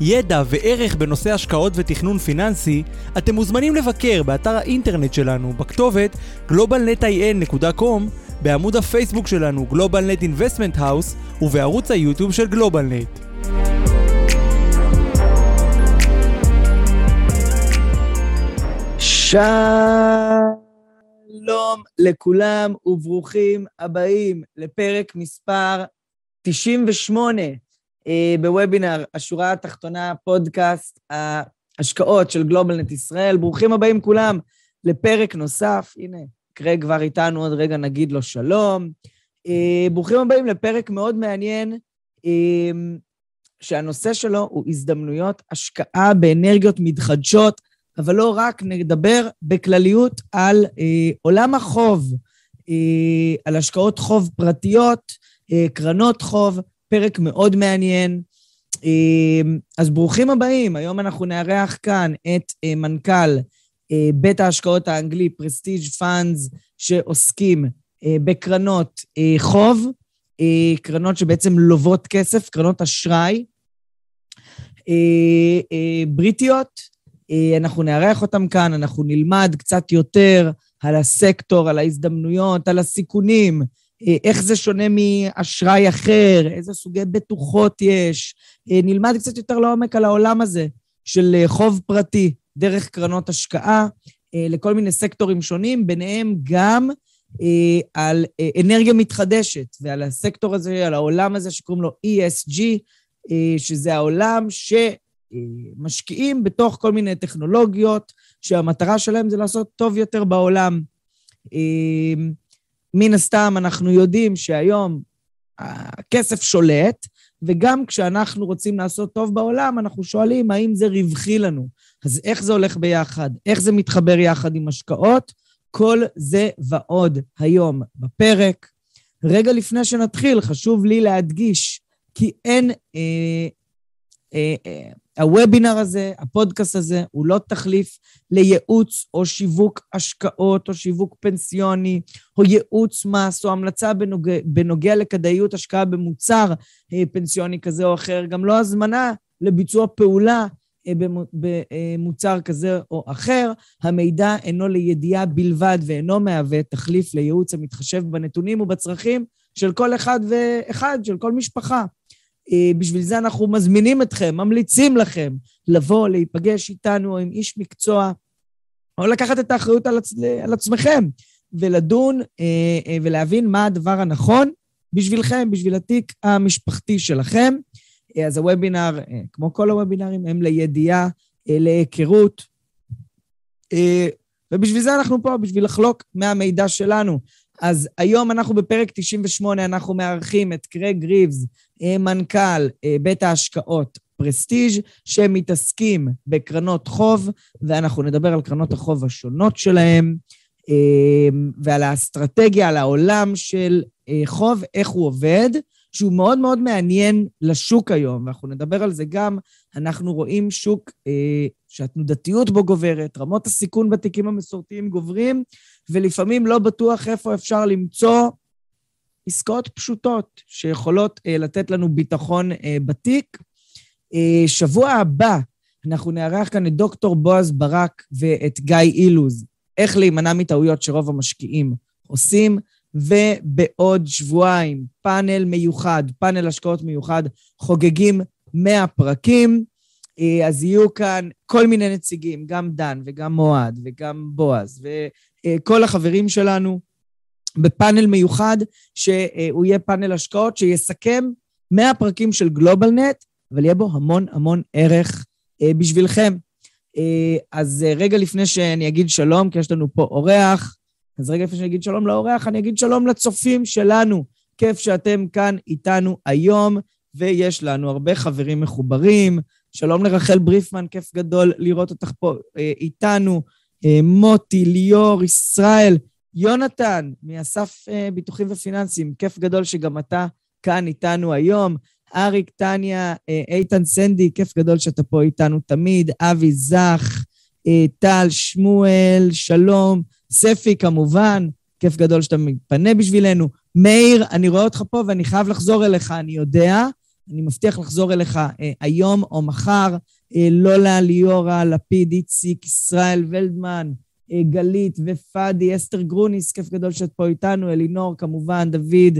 ידע וערך בנושא השקעות ותכנון פיננסי, אתם מוזמנים לבקר באתר האינטרנט שלנו בכתובת globalnetin.com, בעמוד הפייסבוק שלנו GlobalNet Investment House ובערוץ היוטיוב של GlobalNet. שלום לכולם וברוכים הבאים לפרק מספר 98 אה, בוובינר השורה התחתונה, פודקאסט ההשקעות של גלובלנט ישראל. ברוכים הבאים כולם לפרק נוסף. הנה, קרג כבר איתנו, עוד רגע נגיד לו שלום. אה, ברוכים הבאים לפרק מאוד מעניין, אה, שהנושא שלו הוא הזדמנויות השקעה באנרגיות מתחדשות, אבל לא רק, נדבר בכלליות על אה, עולם החוב, אה, על השקעות חוב פרטיות, אה, קרנות חוב, פרק מאוד מעניין. אז ברוכים הבאים, היום אנחנו נארח כאן את מנכ"ל בית ההשקעות האנגלי, פרסטיג' פאנדס, שעוסקים בקרנות חוב, קרנות שבעצם לוות כסף, קרנות אשראי בריטיות. אנחנו נארח אותם כאן, אנחנו נלמד קצת יותר על הסקטור, על ההזדמנויות, על הסיכונים, איך זה שונה מאשראי אחר, איזה סוגי בטוחות יש. נלמד קצת יותר לעומק על העולם הזה של חוב פרטי דרך קרנות השקעה לכל מיני סקטורים שונים, ביניהם גם על אנרגיה מתחדשת ועל הסקטור הזה, על העולם הזה שקוראים לו ESG, שזה העולם שמשקיעים בתוך כל מיני טכנולוגיות שהמטרה שלהם זה לעשות טוב יותר בעולם. מן הסתם אנחנו יודעים שהיום הכסף שולט, וגם כשאנחנו רוצים לעשות טוב בעולם, אנחנו שואלים האם זה רווחי לנו. אז איך זה הולך ביחד? איך זה מתחבר יחד עם השקעות? כל זה ועוד היום בפרק. רגע לפני שנתחיל, חשוב לי להדגיש כי אין אה, אה, אה, הוובינר הזה, הפודקאסט הזה, הוא לא תחליף לייעוץ או שיווק השקעות או שיווק פנסיוני, או ייעוץ מס, או המלצה בנוגע, בנוגע לכדאיות השקעה במוצר אה, פנסיוני כזה או אחר, גם לא הזמנה לביצוע פעולה אה, במוצר כזה או אחר. המידע אינו לידיעה בלבד ואינו מהווה תחליף לייעוץ המתחשב בנתונים ובצרכים של כל אחד ואחד, של כל משפחה. אה, בשביל זה אנחנו מזמינים אתכם, ממליצים לכם לבוא, להיפגש איתנו עם איש מקצוע, או לקחת את האחריות על, עצ... על עצמכם, ולדון אה, אה, ולהבין מה הדבר הנכון בשבילכם, בשביל התיק המשפחתי שלכם. אז הוובינר, כמו כל הוובינרים, הם לידיעה, להיכרות. ובשביל זה אנחנו פה, בשביל לחלוק מהמידע שלנו. אז היום אנחנו בפרק 98, אנחנו מארחים את קרג ריבס, אה, מנכ"ל אה, בית ההשקעות פרסטיג', שמתעסקים בקרנות חוב, ואנחנו נדבר על קרנות החוב השונות שלהם, אה, ועל האסטרטגיה, על העולם של חוב, איך הוא עובד, שהוא מאוד מאוד מעניין לשוק היום, ואנחנו נדבר על זה גם. אנחנו רואים שוק אה, שהתנודתיות בו גוברת, רמות הסיכון בתיקים המסורתיים גוברים, ולפעמים לא בטוח איפה אפשר למצוא עסקאות פשוטות שיכולות אה, לתת לנו ביטחון אה, בתיק. אה, שבוע הבא אנחנו נארח כאן את דוקטור בועז ברק ואת גיא אילוז, איך להימנע מטעויות שרוב המשקיעים עושים, ובעוד שבועיים פאנל מיוחד, פאנל השקעות מיוחד, חוגגים 100 פרקים. אז יהיו כאן כל מיני נציגים, גם דן וגם מועד וגם בועז וכל החברים שלנו. בפאנל מיוחד, שהוא יהיה פאנל השקעות שיסכם 100 פרקים של גלובלנט, אבל יהיה בו המון המון ערך אה, בשבילכם. אה, אז אה, רגע לפני שאני אגיד שלום, כי יש לנו פה אורח, אז רגע לפני שאני אגיד שלום לאורח, אני אגיד שלום לצופים שלנו. כיף שאתם כאן איתנו היום, ויש לנו הרבה חברים מחוברים, שלום לרחל בריפמן, כיף גדול לראות אותך פה איתנו. מוטי, ליאור, ישראל, יונתן, מאסף אה, ביטוחים ופיננסים, כיף גדול שגם אתה כאן איתנו היום. אריק, טניה, איתן סנדי, כיף גדול שאתה פה איתנו תמיד. אבי זך, טל, שמואל, שלום, ספי כמובן, כיף גדול שאתה מתפנה בשבילנו. מאיר, אני רואה אותך פה ואני חייב לחזור אליך, אני יודע. אני מבטיח לחזור אליך אה, היום או מחר. אה, לולה, ליאורה, לפיד, איציק, ישראל ולדמן, אה, גלית ופאדי, אסתר גרוניס, כיף גדול שאת פה איתנו, אלינור כמובן, דוד,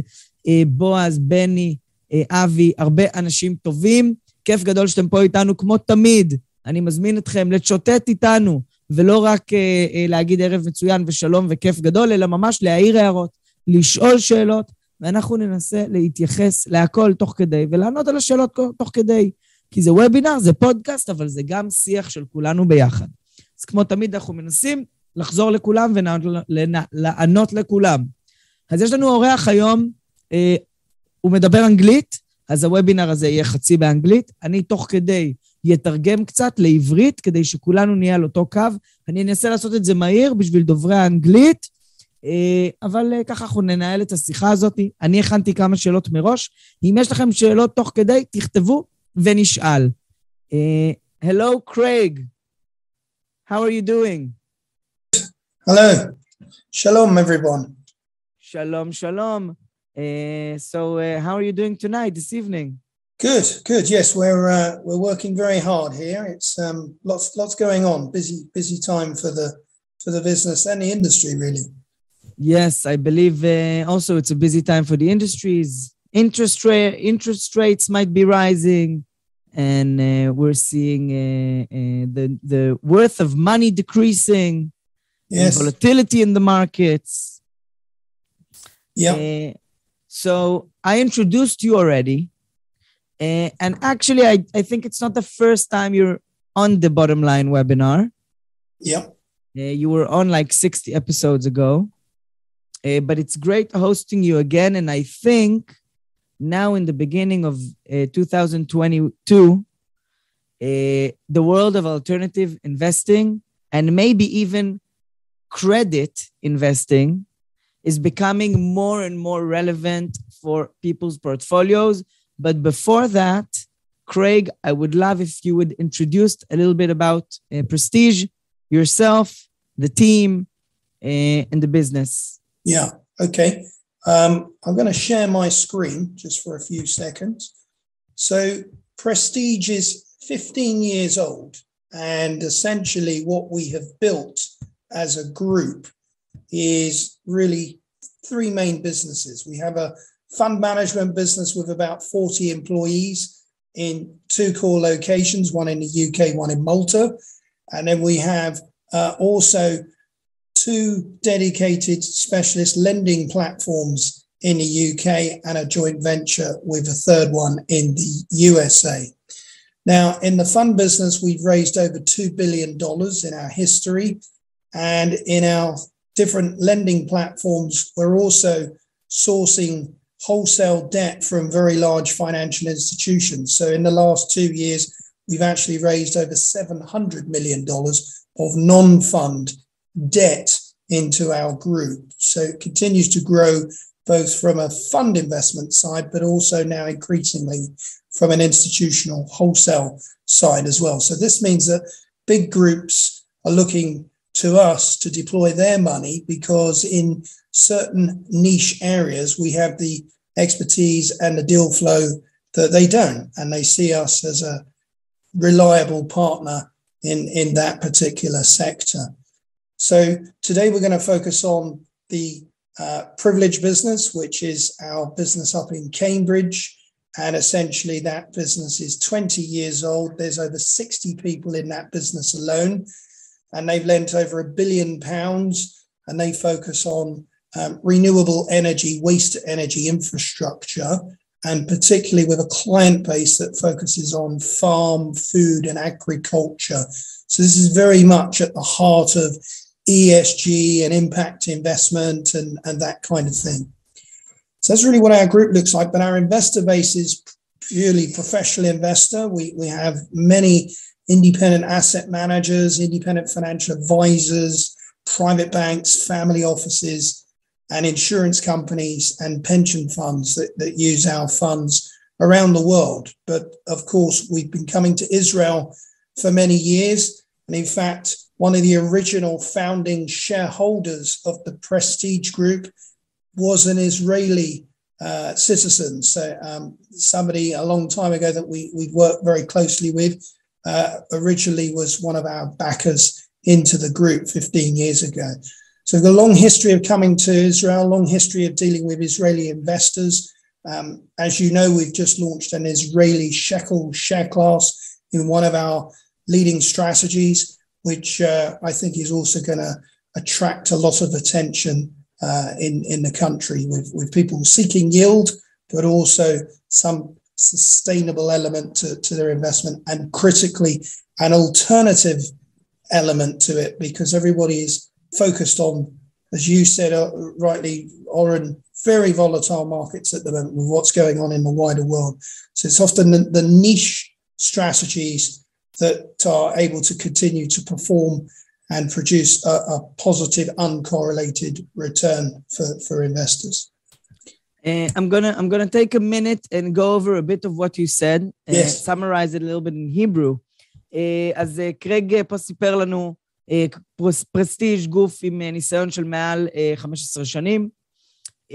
אה, בועז, בני, אה, אבי, הרבה אנשים טובים. כיף גדול שאתם פה איתנו כמו תמיד. אני מזמין אתכם לצ'וטט איתנו, ולא רק אה, אה, להגיד ערב מצוין ושלום וכיף גדול, אלא ממש להעיר הערות, לשאול שאלות, ואנחנו ננסה להתייחס להכל תוך כדי, ולענות על השאלות תוך כדי. כי זה וובינר, זה פודקאסט, אבל זה גם שיח של כולנו ביחד. אז כמו תמיד, אנחנו מנסים לחזור לכולם ולענות לכולם. אז יש לנו אורח היום, אה, הוא מדבר אנגלית, אז הוובינר הזה יהיה חצי באנגלית. אני תוך כדי יתרגם קצת לעברית, כדי שכולנו נהיה על אותו קו. אני אנסה לעשות את זה מהיר בשביל דוברי האנגלית, אה, אבל אה, ככה אנחנו ננהל את השיחה הזאת. אני הכנתי כמה שאלות מראש. אם יש לכם שאלות תוך כדי, תכתבו ונשאל. Uh, hello, Craig. How are you doing? Hello. Shalom, everyone. Shalom, shalom. Uh, so, uh, how are you doing tonight, this evening? Good, good. Yes, we're uh, we're working very hard here. It's um, lots lots going on. Busy busy time for the for the business and the industry, really. Yes, I believe uh, also it's a busy time for the industries interest rate interest rates might be rising and uh, we're seeing uh, uh, the the worth of money decreasing yes. volatility in the markets. Yeah. Uh, so i introduced you already. Uh, and actually I, I think it's not the first time you're on the bottom line webinar. Yeah. Uh, you were on like 60 episodes ago. But it's great hosting you again and i think now in the beginning of uh, 2022, uh, the world of alternative investing and maybe even credit investing is becoming more and more relevant for people's portfolios. But before that, Craig, I would love if you would introduce a little bit about uh, Prestige, yourself, the team, uh, and the business. Yeah. Okay. Um, I'm going to share my screen just for a few seconds. So, Prestige is 15 years old, and essentially, what we have built as a group is really three main businesses. We have a fund management business with about 40 employees in two core locations, one in the UK, one in Malta. And then we have uh, also two dedicated specialist lending platforms in the UK and a joint venture with a third one in the USA. Now, in the fund business, we've raised over $2 billion in our history. And in our different lending platforms, we're also sourcing wholesale debt from very large financial institutions. So in the last two years, we've actually raised over $700 million of non fund debt into our group. So it continues to grow both from a fund investment side, but also now increasingly from an institutional wholesale side as well. So this means that big groups are looking to us to deploy their money because in certain niche areas we have the expertise and the deal flow that they don't and they see us as a reliable partner in in that particular sector so today we're going to focus on the uh, privilege business, which is our business up in Cambridge. And essentially, that business is 20 years old. There's over 60 people in that business alone, and they've lent over a billion pounds. And they focus on um, renewable energy, waste energy infrastructure, and particularly with a client base that focuses on farm, food, and agriculture. So, this is very much at the heart of ESG and impact investment and, and that kind of thing. So that's really what our group looks like. But our investor base is purely professional investor. We, we have many independent asset managers, independent financial advisors, private banks, family offices, and insurance companies and pension funds that, that use our funds around the world. But of course, we've been coming to Israel for many years. And in fact, one of the original founding shareholders of the Prestige Group was an Israeli uh, citizen. So um, somebody a long time ago that we we worked very closely with uh, originally was one of our backers into the group 15 years ago. So the long history of coming to Israel, long history of dealing with Israeli investors. Um, as you know, we've just launched an Israeli shekel share class in one of our leading strategies, which uh, I think is also going to attract a lot of attention uh, in in the country with with people seeking yield, but also some sustainable element to, to their investment and critically an alternative element to it because everybody is focused on, as you said uh, rightly, Oren, very volatile markets at the moment with what's going on in the wider world. So it's often the, the niche strategies that are able to continue to perform and produce a, a positive uncorrelated return for, for investors. Uh, I'm gonna I'm gonna take a minute and go over a bit of what you said, uh, yes. summarize it a little bit in Hebrew. Uh, אז uh, קרג פה סיפר לנו, uh, פרס, פרסטיג' גוף עם uh, ניסיון של מעל uh, 15 שנים. Uh,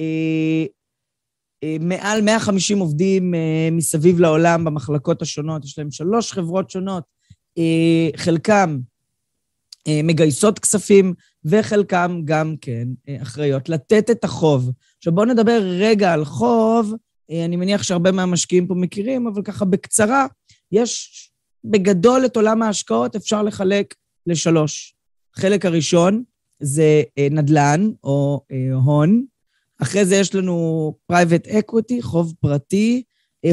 uh, מעל 150 עובדים uh, מסביב לעולם במחלקות השונות, יש להם שלוש חברות שונות, uh, חלקם uh, מגייסות כספים, וחלקם גם כן uh, אחראיות לתת את החוב. עכשיו בואו נדבר רגע על חוב, אני מניח שהרבה מהמשקיעים פה מכירים, אבל ככה בקצרה, יש בגדול את עולם ההשקעות, אפשר לחלק לשלוש. החלק הראשון זה נדל"ן או הון, אחרי זה יש לנו private equity, חוב פרטי,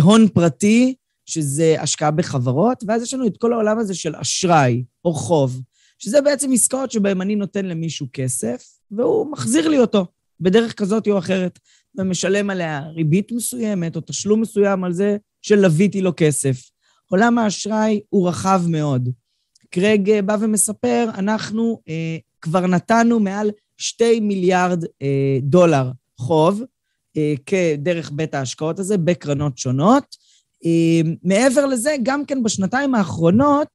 הון פרטי, שזה השקעה בחברות, ואז יש לנו את כל העולם הזה של אשראי או חוב, שזה בעצם עסקאות שבהן אני נותן למישהו כסף, והוא מחזיר לי אותו. בדרך כזאת או אחרת, ומשלם עליה ריבית מסוימת או תשלום מסוים על זה שלוויתי לו כסף. עולם האשראי הוא רחב מאוד. קרג בא ומספר, אנחנו אה, כבר נתנו מעל שתי מיליארד אה, דולר חוב אה, כדרך בית ההשקעות הזה בקרנות שונות. אה, מעבר לזה, גם כן בשנתיים האחרונות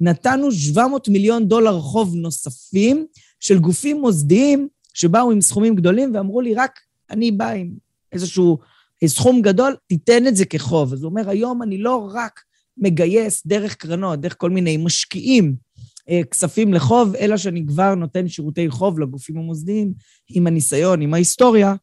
נתנו 700 מיליון דולר חוב נוספים של גופים מוסדיים שבאו עם סכומים גדולים ואמרו לי, רק אני בא עם איזשהו סכום גדול, תיתן את זה כחוב. אז הוא אומר, היום אני לא רק מגייס דרך קרנות, דרך כל מיני משקיעים אה, כספים לחוב, אלא שאני כבר נותן שירותי חוב לגופים המוסדיים עם הניסיון, עם ההיסטוריה.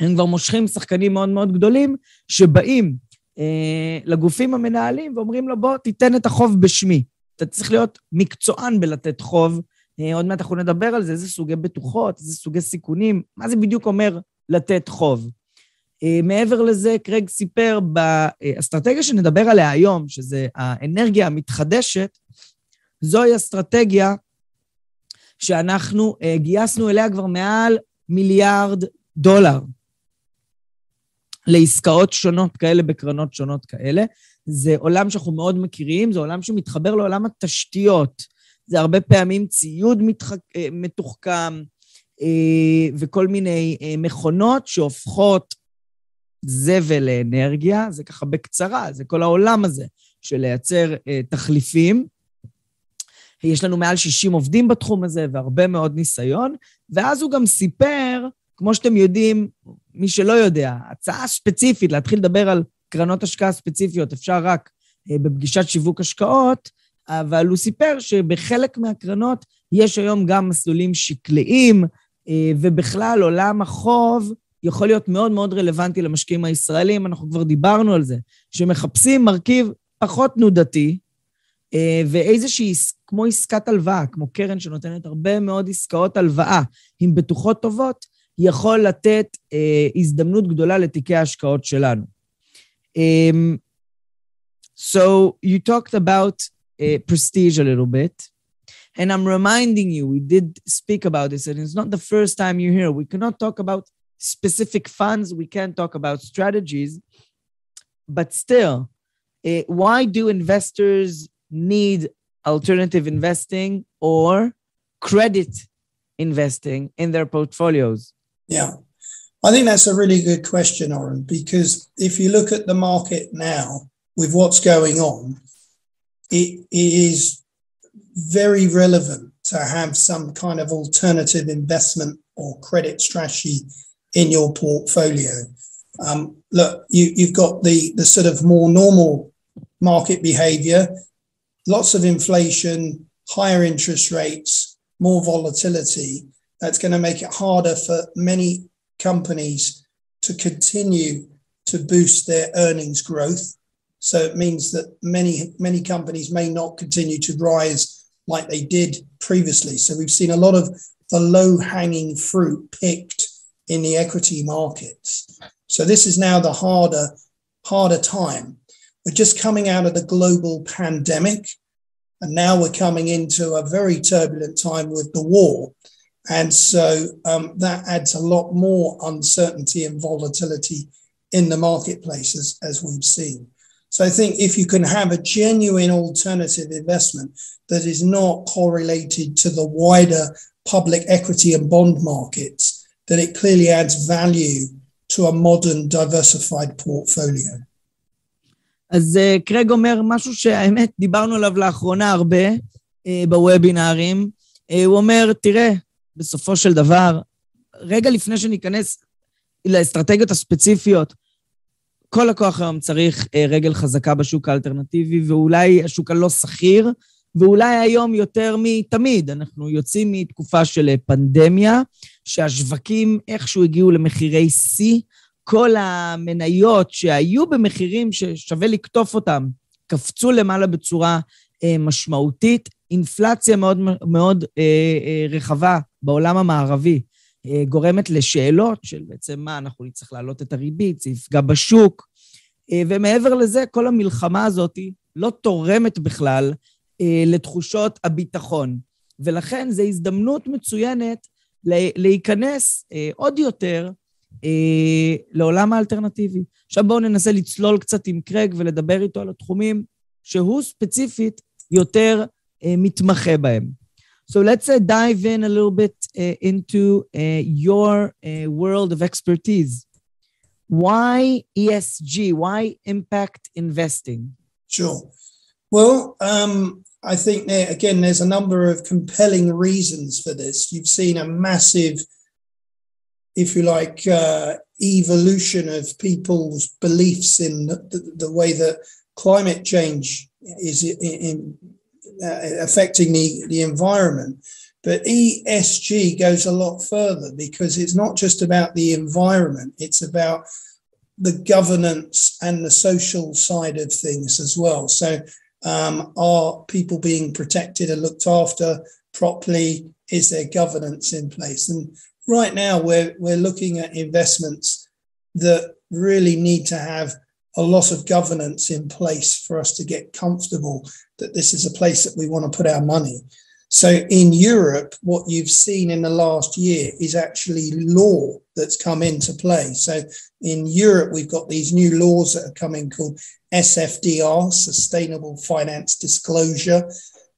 הם כבר מושכים שחקנים מאוד מאוד גדולים שבאים אה, לגופים המנהלים ואומרים לו, בוא, תיתן את החוב בשמי. אתה צריך להיות מקצוען בלתת חוב, אה, עוד מעט אנחנו נדבר על זה, איזה סוגי בטוחות, איזה סוגי סיכונים, מה זה בדיוק אומר לתת חוב. אה, מעבר לזה, קרג סיפר באסטרטגיה שנדבר עליה היום, שזה האנרגיה המתחדשת, זוהי אסטרטגיה שאנחנו אה, גייסנו אליה כבר מעל מיליארד דולר לעסקאות שונות כאלה בקרנות שונות כאלה. זה עולם שאנחנו מאוד מכירים, זה עולם שמתחבר לעולם התשתיות. זה הרבה פעמים ציוד מתחק... אה, מתוחכם אה, וכל מיני אה, מכונות שהופכות זבל לאנרגיה, זה ככה בקצרה, זה כל העולם הזה של לייצר תחליפים. יש לנו מעל 60 עובדים בתחום הזה והרבה מאוד ניסיון, ואז הוא גם סיפר, כמו שאתם יודעים, מי שלא יודע, הצעה ספציפית, להתחיל לדבר על קרנות השקעה ספציפיות, אפשר רק בפגישת שיווק השקעות, אבל הוא סיפר שבחלק מהקרנות יש היום גם מסלולים שקליים, אה, ובכלל עולם החוב יכול להיות מאוד מאוד רלוונטי למשקיעים הישראלים, אנחנו כבר דיברנו על זה, שמחפשים מרכיב פחות תנודתי, אה, ואיזושהי, כמו עסקת הלוואה, כמו קרן שנותנת הרבה מאוד עסקאות הלוואה עם בטוחות טובות, יכול לתת אה, הזדמנות גדולה לתיקי ההשקעות שלנו. So you talked about uh, prestige a little bit. And I'm reminding you, we did speak about this, and it's not the first time you hear. We cannot talk about specific funds, we can't talk about strategies. but still, uh, why do investors need alternative investing or credit investing in their portfolios? Yeah. I think that's a really good question, Oren, because if you look at the market now with what's going on, it, it is very relevant to have some kind of alternative investment or credit strategy in your portfolio. Um, look, you, you've got the, the sort of more normal market behavior, lots of inflation, higher interest rates, more volatility. That's going to make it harder for many companies to continue to boost their earnings growth. So it means that many, many companies may not continue to rise like they did previously. So we've seen a lot of the low hanging fruit picked in the equity markets. So this is now the harder, harder time. We're just coming out of the global pandemic, and now we're coming into a very turbulent time with the war. And so um, that adds a lot more uncertainty and volatility in the marketplace as, as we've seen. So I think if you can have a genuine alternative investment that is not correlated to the wider public equity and bond markets, then it clearly adds value to a modern diversified portfolio. אז קרג אומר משהו שהאמת, דיברנו עליו לאחרונה הרבה בוובינארים. הוא אומר, תראה, בסופו של דבר, רגע לפני שניכנס לאסטרטגיות הספציפיות, כל לקוח היום צריך רגל חזקה בשוק האלטרנטיבי, ואולי השוק הלא שכיר, ואולי היום יותר מתמיד. אנחנו יוצאים מתקופה של פנדמיה, שהשווקים איכשהו הגיעו למחירי שיא, כל המניות שהיו במחירים ששווה לקטוף אותם, קפצו למעלה בצורה אה, משמעותית. אינפלציה מאוד מאוד אה, אה, רחבה בעולם המערבי אה, גורמת לשאלות של בעצם מה, אנחנו נצטרך להעלות את הריבית, זה יפגע בשוק. אה, ומעבר לזה, כל המלחמה הזאת לא תורמת בכלל אה, לתחושות הביטחון. ולכן זו הזדמנות מצוינת להיכנס אה, עוד יותר אה, לעולם האלטרנטיבי. עכשיו בואו ננסה לצלול קצת עם קרג ולדבר איתו על התחומים שהוא ספציפית יותר אה, מתמחה בהם. So let's uh, dive in a little bit uh, into uh, your world of expertise. Why ESG? Why impact investing? Sure. Well, um, I think there, again, there's a number of compelling reasons for this. You've seen a massive, if you like, uh, evolution of people's beliefs in the, the, way that climate change is in, in uh, affecting the, the environment. But ESG goes a lot further because it's not just about the environment, it's about the governance and the social side of things as well. So um, are people being protected and looked after properly? Is there governance in place? And right now, we're we're looking at investments that really need to have a lot of governance in place for us to get comfortable that this is a place that we want to put our money. So in Europe, what you've seen in the last year is actually law that's come into play. So in Europe, we've got these new laws that are coming called SFDR, Sustainable Finance Disclosure.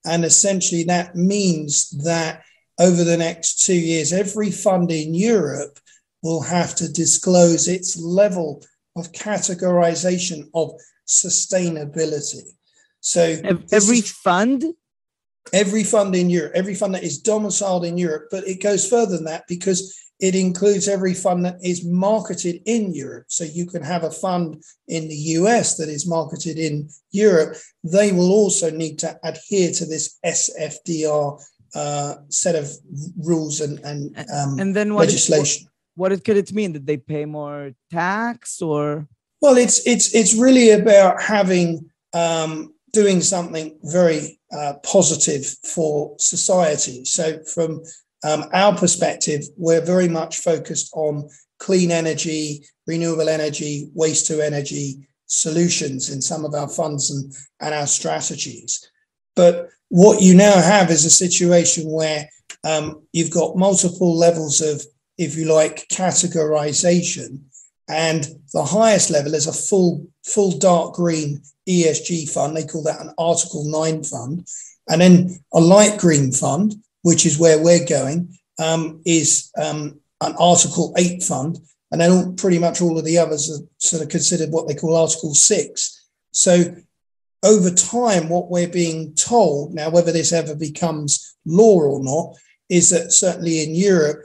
And essentially, that means that over the next two years, every fund in Europe will have to disclose its level of categorization of sustainability. So every is, fund? Every fund in Europe, every fund that is domiciled in Europe, but it goes further than that because it includes every fund that is marketed in Europe. So you can have a fund in the US that is marketed in Europe. They will also need to adhere to this SFDR uh, set of rules and and, um, and then what legislation. What, could it mean that they pay more tax or? Well, it's it's it's really about having um, doing something very uh, positive for society. So from um, our perspective, we're very much focused on clean energy, renewable energy, waste to energy solutions in some of our funds and, and our strategies. But what you now have is a situation where um, you've got multiple levels of, if you like, categorization. And the highest level is a full, full dark green ESG fund. They call that an Article 9 fund. And then a light green fund, which is where we're going, um, is um, an Article 8 fund. And then all, pretty much all of the others are sort of considered what they call Article 6. So over time, what we're being told now, whether this ever becomes law or not, is that certainly in Europe,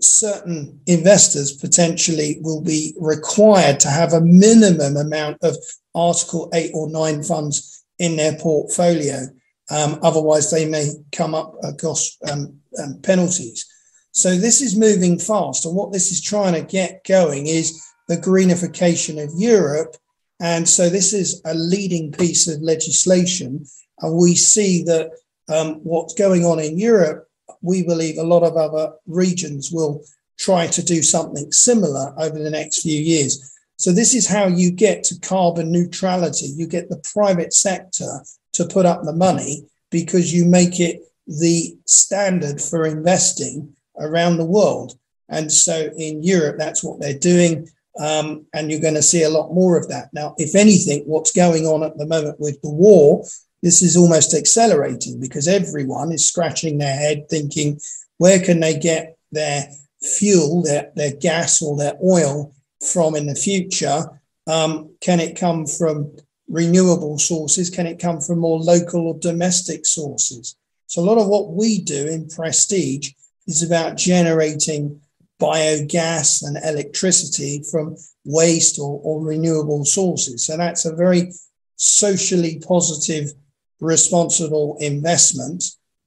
certain investors potentially will be required to have a minimum amount of Article 8 or 9 funds in their portfolio. Um, otherwise, they may come up across um, um, penalties. So, this is moving fast. And what this is trying to get going is the greenification of Europe. And so, this is a leading piece of legislation. And we see that um, what's going on in Europe we believe a lot of other regions will try to do something similar over the next few years. So, this is how you get to carbon neutrality. You get the private sector to put up the money because you make it the standard for investing around the world. And so, in Europe, that's what they're doing. Um, and you're going to see a lot more of that. Now, if anything, what's going on at the moment with the war this is almost accelerating because everyone is scratching their head thinking, where can they get their fuel, their, their gas or their oil from in the future? Um, can it come from renewable sources? Can it come from more local or domestic sources? So, a lot of what we do in Prestige is about generating biogas and electricity from waste or, or renewable sources. So, that's a very socially positive responsible investment.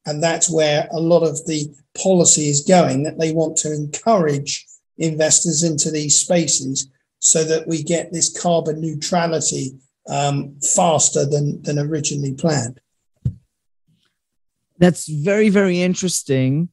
And that's where a lot of the policy is going, that they want to encourage investors into these spaces so that we get this carbon neutrality um, faster than, than originally planned. That's very, very interesting.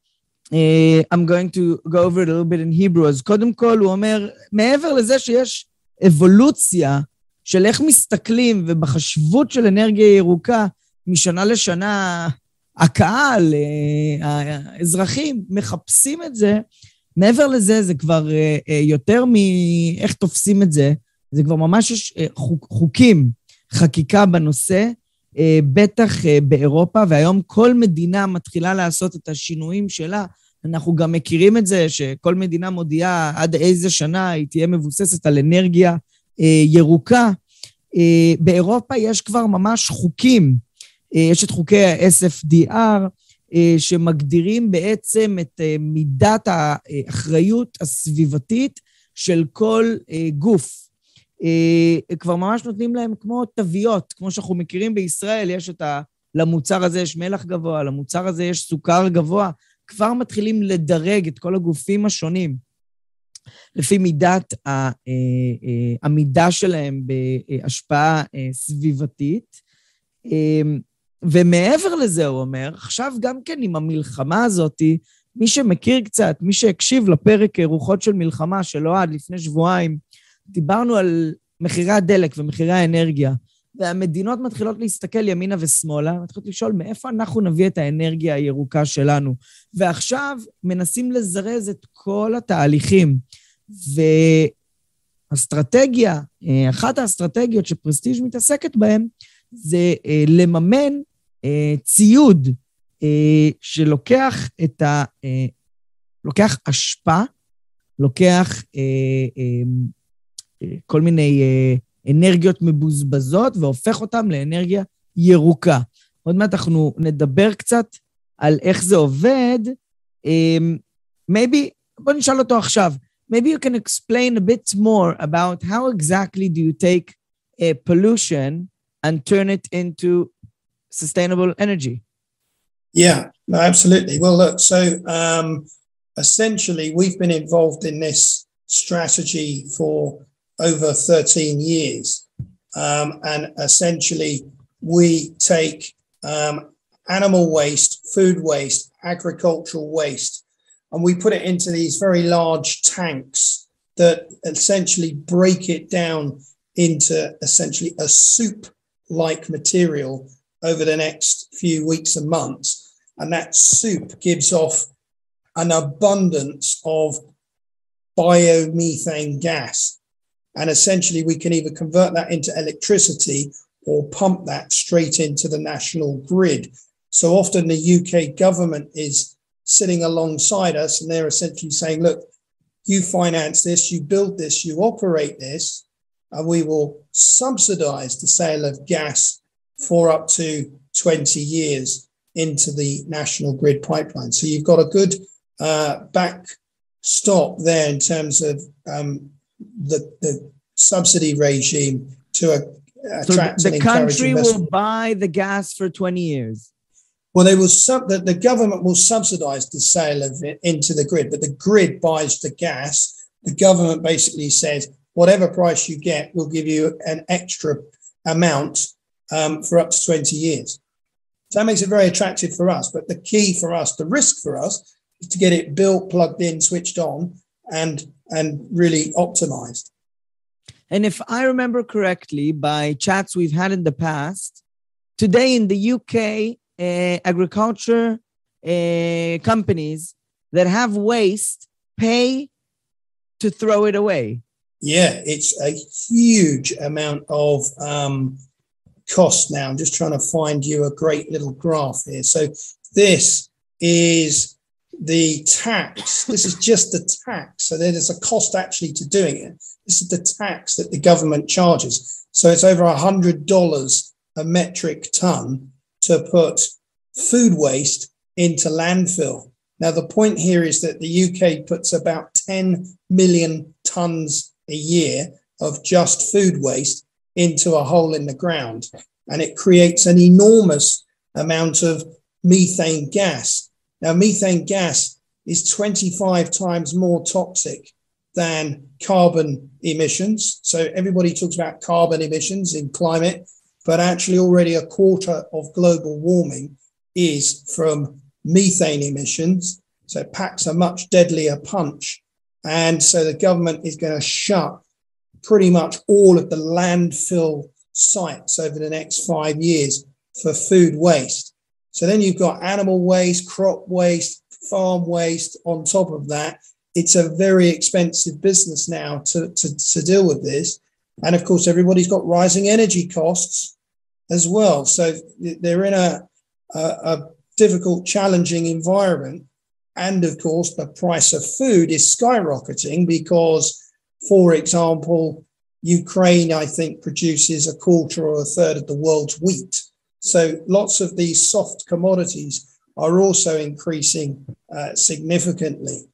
Uh, I'm going to go over it a little bit in Hebrew. אז קודם כל הוא אומר, מעבר לזה שיש אבולוציה של איך מסתכלים ובחשבות של אנרגיה ירוקה, משנה לשנה הקהל, אה, האזרחים מחפשים את זה. מעבר לזה, זה כבר אה, אה, יותר מאיך תופסים את זה, זה כבר ממש יש חוקים, חקיקה בנושא, בטח באירופה, והיום כל מדינה מתחילה לעשות את השינויים שלה. אנחנו גם מכירים את זה שכל מדינה מודיעה עד איזה שנה היא תהיה מבוססת על אנרגיה ירוקה. באירופה יש כבר ממש חוקים יש את חוקי ה-SFDR, אה, שמגדירים בעצם את אה, מידת האחריות הסביבתית של כל גוף. כבר ממש נותנים להם כמו תוויות, כמו שאנחנו מכירים בישראל, יש את ה... למוצר הזה יש מלח גבוה, למוצר הזה יש סוכר גבוה, כבר מתחילים לדרג את כל הגופים השונים לפי מידת העמידה שלהם בהשפעה סביבתית. ומעבר לזה, הוא אומר, עכשיו גם כן עם המלחמה הזאת, מי שמכיר קצת, מי שהקשיב לפרק רוחות של מלחמה של אוהד לפני שבועיים, דיברנו על מחירי הדלק ומחירי האנרגיה, והמדינות מתחילות להסתכל ימינה ושמאלה, מתחילות לשאול מאיפה אנחנו נביא את האנרגיה הירוקה שלנו. ועכשיו מנסים לזרז את כל התהליכים. ואסטרטגיה, אה, אחת האסטרטגיות שפרסטיג' מתעסקת בהן, זה אה, לממן ציוד אה, שלוקח את ה... אה, לוקח אשפה, לוקח אה, אה, אה, כל מיני אה, אנרגיות מבוזבזות והופך אותן לאנרגיה ירוקה. עוד מעט אנחנו נדבר קצת על איך זה עובד. אה, maybe, בוא נשאל אותו עכשיו. Maybe you can explain a bit more about how exactly do you take uh, pollution and turn it into sustainable energy? Yeah, no, absolutely. Well, look, so um, essentially, we've been involved in this strategy for over 13 years. Um, and essentially, we take um, animal waste, food waste, agricultural waste, and we put it into these very large tanks that essentially break it down into essentially a soup like material over the next few weeks and months. And that soup gives off an abundance of biomethane gas. And essentially, we can either convert that into electricity or pump that straight into the national grid. So often the UK government is sitting alongside us and they're essentially saying, look, you finance this, you build this, you operate this, and we will subsidize the sale of gas for up to 20 years into the national grid pipeline. So you've got a good uh, backstop there in terms of um, the, the subsidy regime to a, attract so the country investment. will buy the gas for 20 years. Well, they will sub the, the government will subsidise the sale of it into the grid, but the grid buys the gas. The government basically says whatever price you get, we'll give you an extra amount um, for up to 20 years. So that makes it very attractive for us. But the key for us, the risk for us, is to get it built, plugged in, switched on, and and really optimized. And if I remember correctly, by chats we've had in the past, today in the UK, uh, agriculture uh, companies that have waste pay to throw it away. Yeah, it's a huge amount of um, cost now. I'm just trying to find you a great little graph here. So this is the tax. This is just the tax. So there's a cost actually to doing it. This is the tax that the government charges. So it's over a hundred dollars a metric ton to put food waste into landfill. Now the point here is that the UK puts about 10 million tons a year of just food waste into a hole in the ground. And it creates an enormous amount of methane gas. Now, methane gas is 25 times more toxic than carbon emissions. So everybody talks about carbon emissions in climate, but actually already a quarter of global warming is from methane emissions. So it packs a much deadlier punch. And so the government is going to shut pretty much all of the landfill sites over the next five years for food waste. So then you've got animal waste, crop waste, farm waste on top of that. It's a very expensive business now to, to, to deal with this. And of course, everybody's got rising energy costs as well. So they're in a, a, a difficult, challenging environment. And of course, the price of food is skyrocketing because, for example, Ukraine, I think, produces a quarter or a third of the world's wheat. So lots of these soft commodities are also increasing uh, significantly.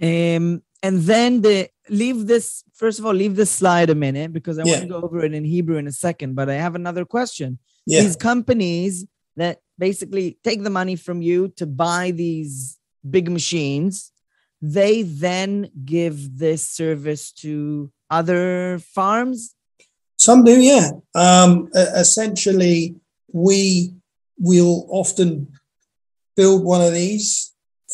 Um, and then the leave this first of all leave this slide a minute because I Yeah. want to go over it in Hebrew in a second. But I have another question. Yeah. These companies that basically take the money from you to buy these big machines, they then give this service to other farms. Some do, yeah. Um, essentially, we will often build one of these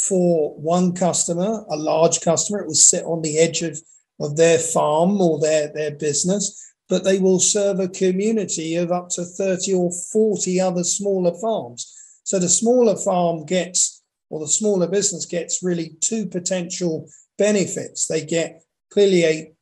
for one customer, a large customer. It will sit on the edge of, of their farm or their, their business, but they will serve a community of up to 30 or 40 other smaller farms. So the smaller farm gets, or the smaller business gets really two potential benefits. They get clearly a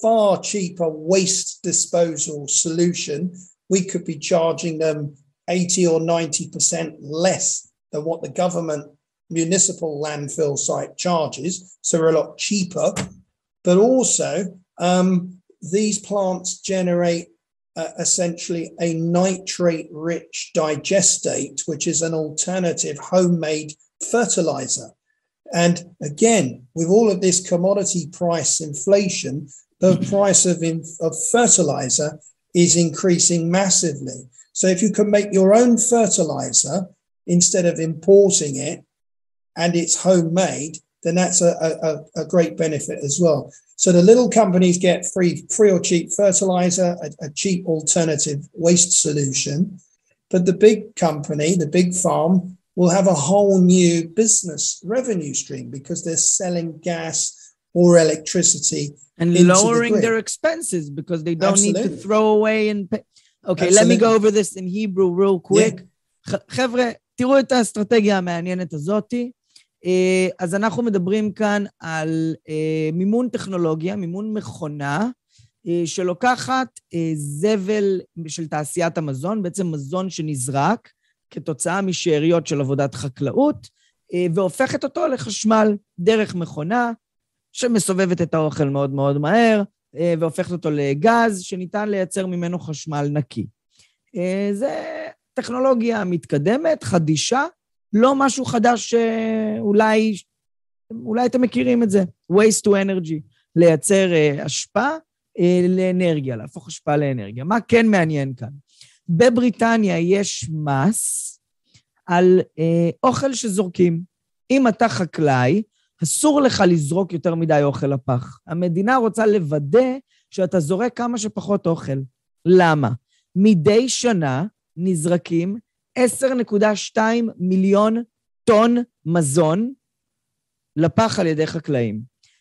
far cheaper waste disposal solution. We could be charging them 80 or 90% less than what the government municipal landfill site charges. So we're a lot cheaper. But also, um, these plants generate uh, essentially a nitrate rich digestate, which is an alternative homemade fertilizer. And again, with all of this commodity price inflation, the mm-hmm. price of, in, of fertilizer is increasing massively. So if you can make your own fertilizer instead of importing it and it's homemade, then that's a, a, a great benefit as well. So the little companies get free, free or cheap fertilizer, a, a cheap alternative waste solution. But the big company, the big farm, will have a whole new business revenue stream because they're selling gas or electricity and into the lowering grid. their expenses because they don't need Absolutely. to throw away and pay. Okay, let me go Absolutely. over this in Hebrew real quick. ח- חבר'ה, תראו את האסטרטגיה המעניינת הזאתי. אז אנחנו מדברים כאן על מימון טכנולוגיה, מימון מכונה, שלוקחת זבל של תעשיית המזון, בעצם מזון שנזרק כתוצאה משאריות של עבודת חקלאות, והופכת אותו לחשמל דרך מכונה שמסובבת את האוכל מאוד מאוד מהר, והופכת אותו לגז שניתן לייצר ממנו חשמל נקי. זה טכנולוגיה מתקדמת, חדישה, לא משהו חדש שאולי אולי אתם מכירים את זה, waste to energy, לייצר אשפה לאנרגיה, להפוך אשפה לאנרגיה. מה כן מעניין כאן? בבריטניה יש מס על אה, אוכל שזורקים. אם אתה חקלאי, אסור לך לזרוק יותר מדי אוכל לפח. המדינה רוצה לוודא שאתה זורק כמה שפחות אוכל. למה? מדי שנה נזרקים 10.2 מיליון טון מזון לפח על ידי חקלאים.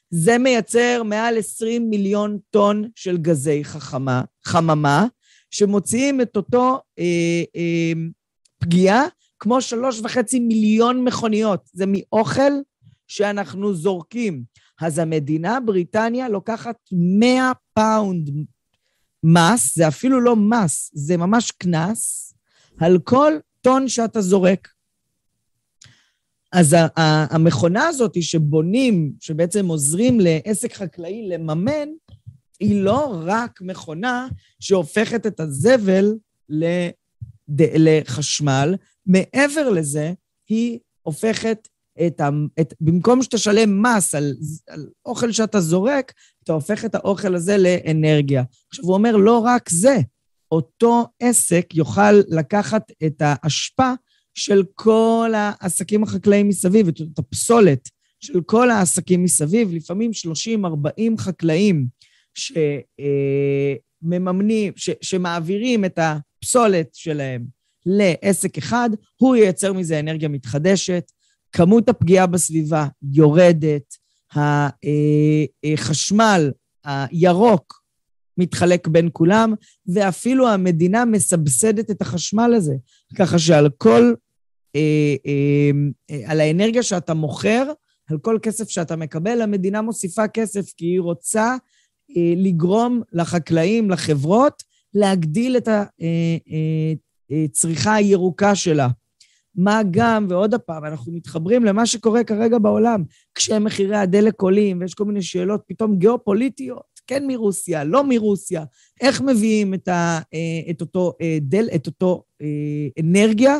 זה מייצר מעל 20 מיליון טון של גזי חכמה, חממה, שמוציאים את אותו אה, אה, פגיעה כמו שלוש וחצי מיליון מכוניות. זה מאוכל שאנחנו זורקים. אז המדינה, בריטניה, לוקחת 100 פאונד מס, זה אפילו לא מס, זה ממש קנס, על כל טון שאתה זורק. אז המכונה הזאת שבונים, שבעצם עוזרים לעסק חקלאי לממן, היא לא רק מכונה שהופכת את הזבל לחשמל, מעבר לזה, היא הופכת את ה... את, במקום שתשלם מס על, על אוכל שאתה זורק, אתה הופך את האוכל הזה לאנרגיה. עכשיו, הוא אומר, לא רק זה, אותו עסק יוכל לקחת את האשפה של כל העסקים החקלאיים מסביב, את הפסולת של כל העסקים מסביב, לפעמים 30-40 חקלאים שמממנים, ש, שמעבירים את הפסולת שלהם לעסק אחד, הוא ייצר מזה אנרגיה מתחדשת, כמות הפגיעה בסביבה יורדת, החשמל הירוק מתחלק בין כולם, ואפילו המדינה מסבסדת את החשמל הזה, ככה שעל כל, אה, אה, על האנרגיה שאתה מוכר, על כל כסף שאתה מקבל, המדינה מוסיפה כסף, כי היא רוצה אה, לגרום לחקלאים, לחברות, להגדיל את הצריכה הירוקה שלה. מה גם, ועוד פעם, אנחנו מתחברים למה שקורה כרגע בעולם, כשמחירי הדלק עולים ויש כל מיני שאלות פתאום גיאופוליטיות, כן מרוסיה, לא מרוסיה, איך מביאים את, ה, אה, את אותו אה, דל, את אותו אה, אנרגיה,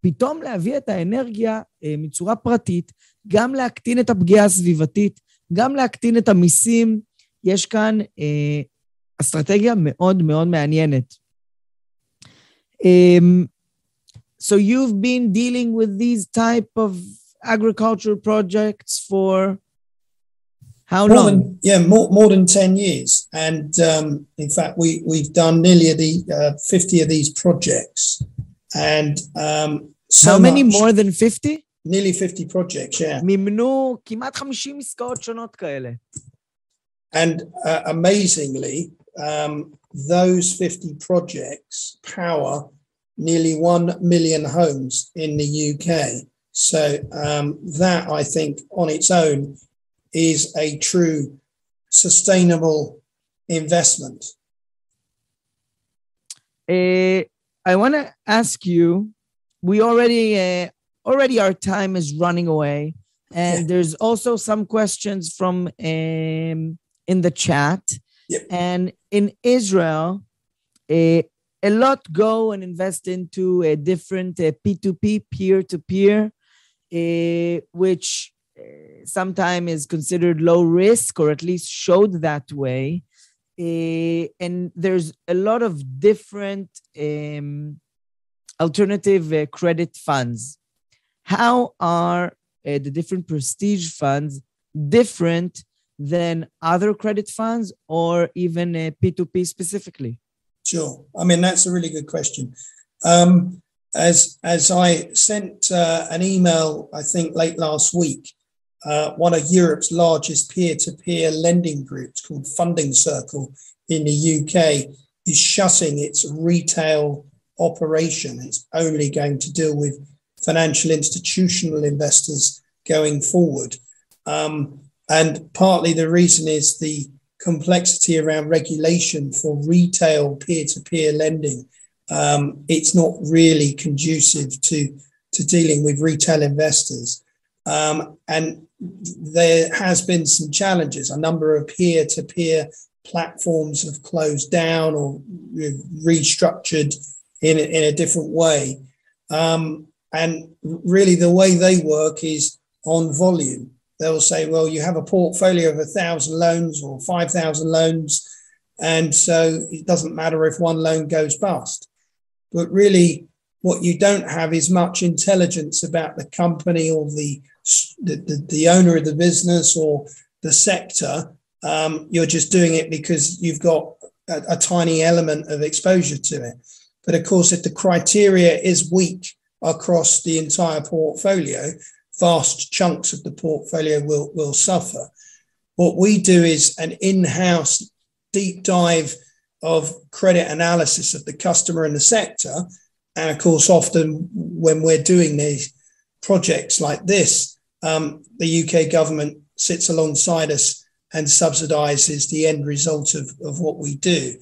פתאום להביא את האנרגיה מצורה פרטית, גם להקטין את הפגיעה הסביבתית, גם להקטין את המיסים. יש כאן אסטרטגיה מאוד מאוד מעניינת. Um, so you've been dealing with these type of agricultural projects for how more long? Than, yeah, more, more than 10 years. And um, in fact, we, we've done nearly the, uh, 50 of these projects. And um, so how many much, more than 50? Nearly 50 projects, yeah. מימנו כמעט 50 עסקאות שונות כאלה. And uh, amazingly, um, those 50 projects power nearly 1 million homes in the UK. So um, that, I think, on its own is a true sustainable investment. Uh, I want to ask you, we already, uh, already our time is running away. And yeah. there's also some questions from um, in the chat. Yep. And in Israel, uh, a lot go and invest into a different uh, P2P, peer to peer, which uh, sometimes is considered low risk or at least showed that way. Uh, and there's a lot of different um, alternative uh, credit funds. How are uh, the different prestige funds different than other credit funds or even P2P uh, specifically? Sure. I mean, that's a really good question. Um, as, as I sent uh, an email, I think late last week, uh, one of Europe's largest peer to peer lending groups called Funding Circle in the UK is shutting its retail operation. It's only going to deal with financial institutional investors going forward. Um, and partly the reason is the complexity around regulation for retail peer to peer lending. Um, it's not really conducive to, to dealing with retail investors. Um, and there has been some challenges. A number of peer to peer platforms have closed down or restructured in in a different way. Um, and really, the way they work is on volume. They'll say, well, you have a portfolio of a thousand loans or 5,000 loans. And so it doesn't matter if one loan goes bust. But really, what you don't have is much intelligence about the company or the, the, the, owner of the business or the sector. Um, you're just doing it because you've got a, a tiny element of exposure to it. But of course, if the criteria is weak across the entire portfolio, vast chunks of the portfolio will, will suffer. What we do is an in house deep dive of credit analysis of the customer and the sector. And of course, often when we're doing these projects like this, um, the UK government sits alongside us and subsidizes the end result of, of what we do.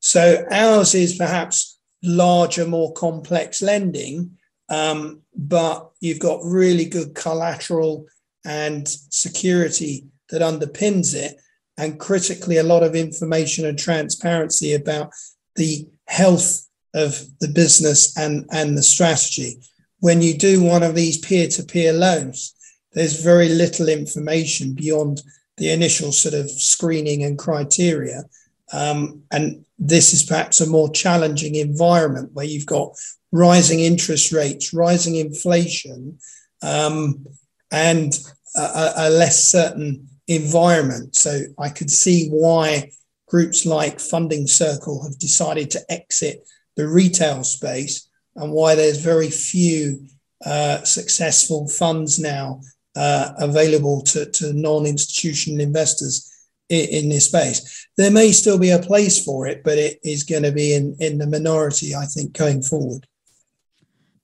So ours is perhaps larger, more complex lending, um, but you've got really good collateral and security that underpins it. And critically, a lot of information and transparency about the health of the business and, and the strategy. When you do one of these peer to peer loans, there's very little information beyond the initial sort of screening and criteria. Um, and this is perhaps a more challenging environment where you've got rising interest rates, rising inflation, um, and a, a, less certain environment. So I could see why groups like Funding Circle have decided to exit the retail space and why there's very few uh, successful funds now uh, available to, to non institutional investors in, this space. There may still be a place for it, but it is going to be in, in the minority, I think, going forward.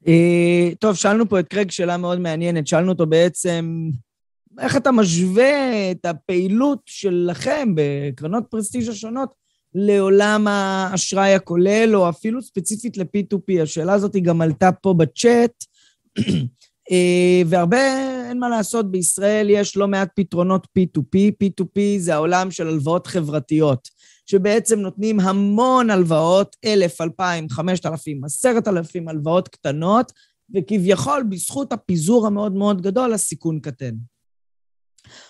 אה, טוב, שאלנו פה את קרג שאלה מאוד מעניינת. שאלנו אותו בעצם, איך אתה משווה את הפעילות שלכם בקרנות פרסטיג' השונות לעולם האשראי הכולל, או אפילו ספציפית ל-P2P? השאלה הזאת היא גם עלתה פה בצ'אט, אה, והרבה, אין מה לעשות, בישראל יש לא מעט פתרונות P2P. P2P זה העולם של הלוואות חברתיות. שבעצם נותנים המון הלוואות, אלף, אלפיים, חמשת אלפים, עשרת אלפים הלוואות קטנות, וכביכול בזכות הפיזור המאוד מאוד גדול, הסיכון קטן.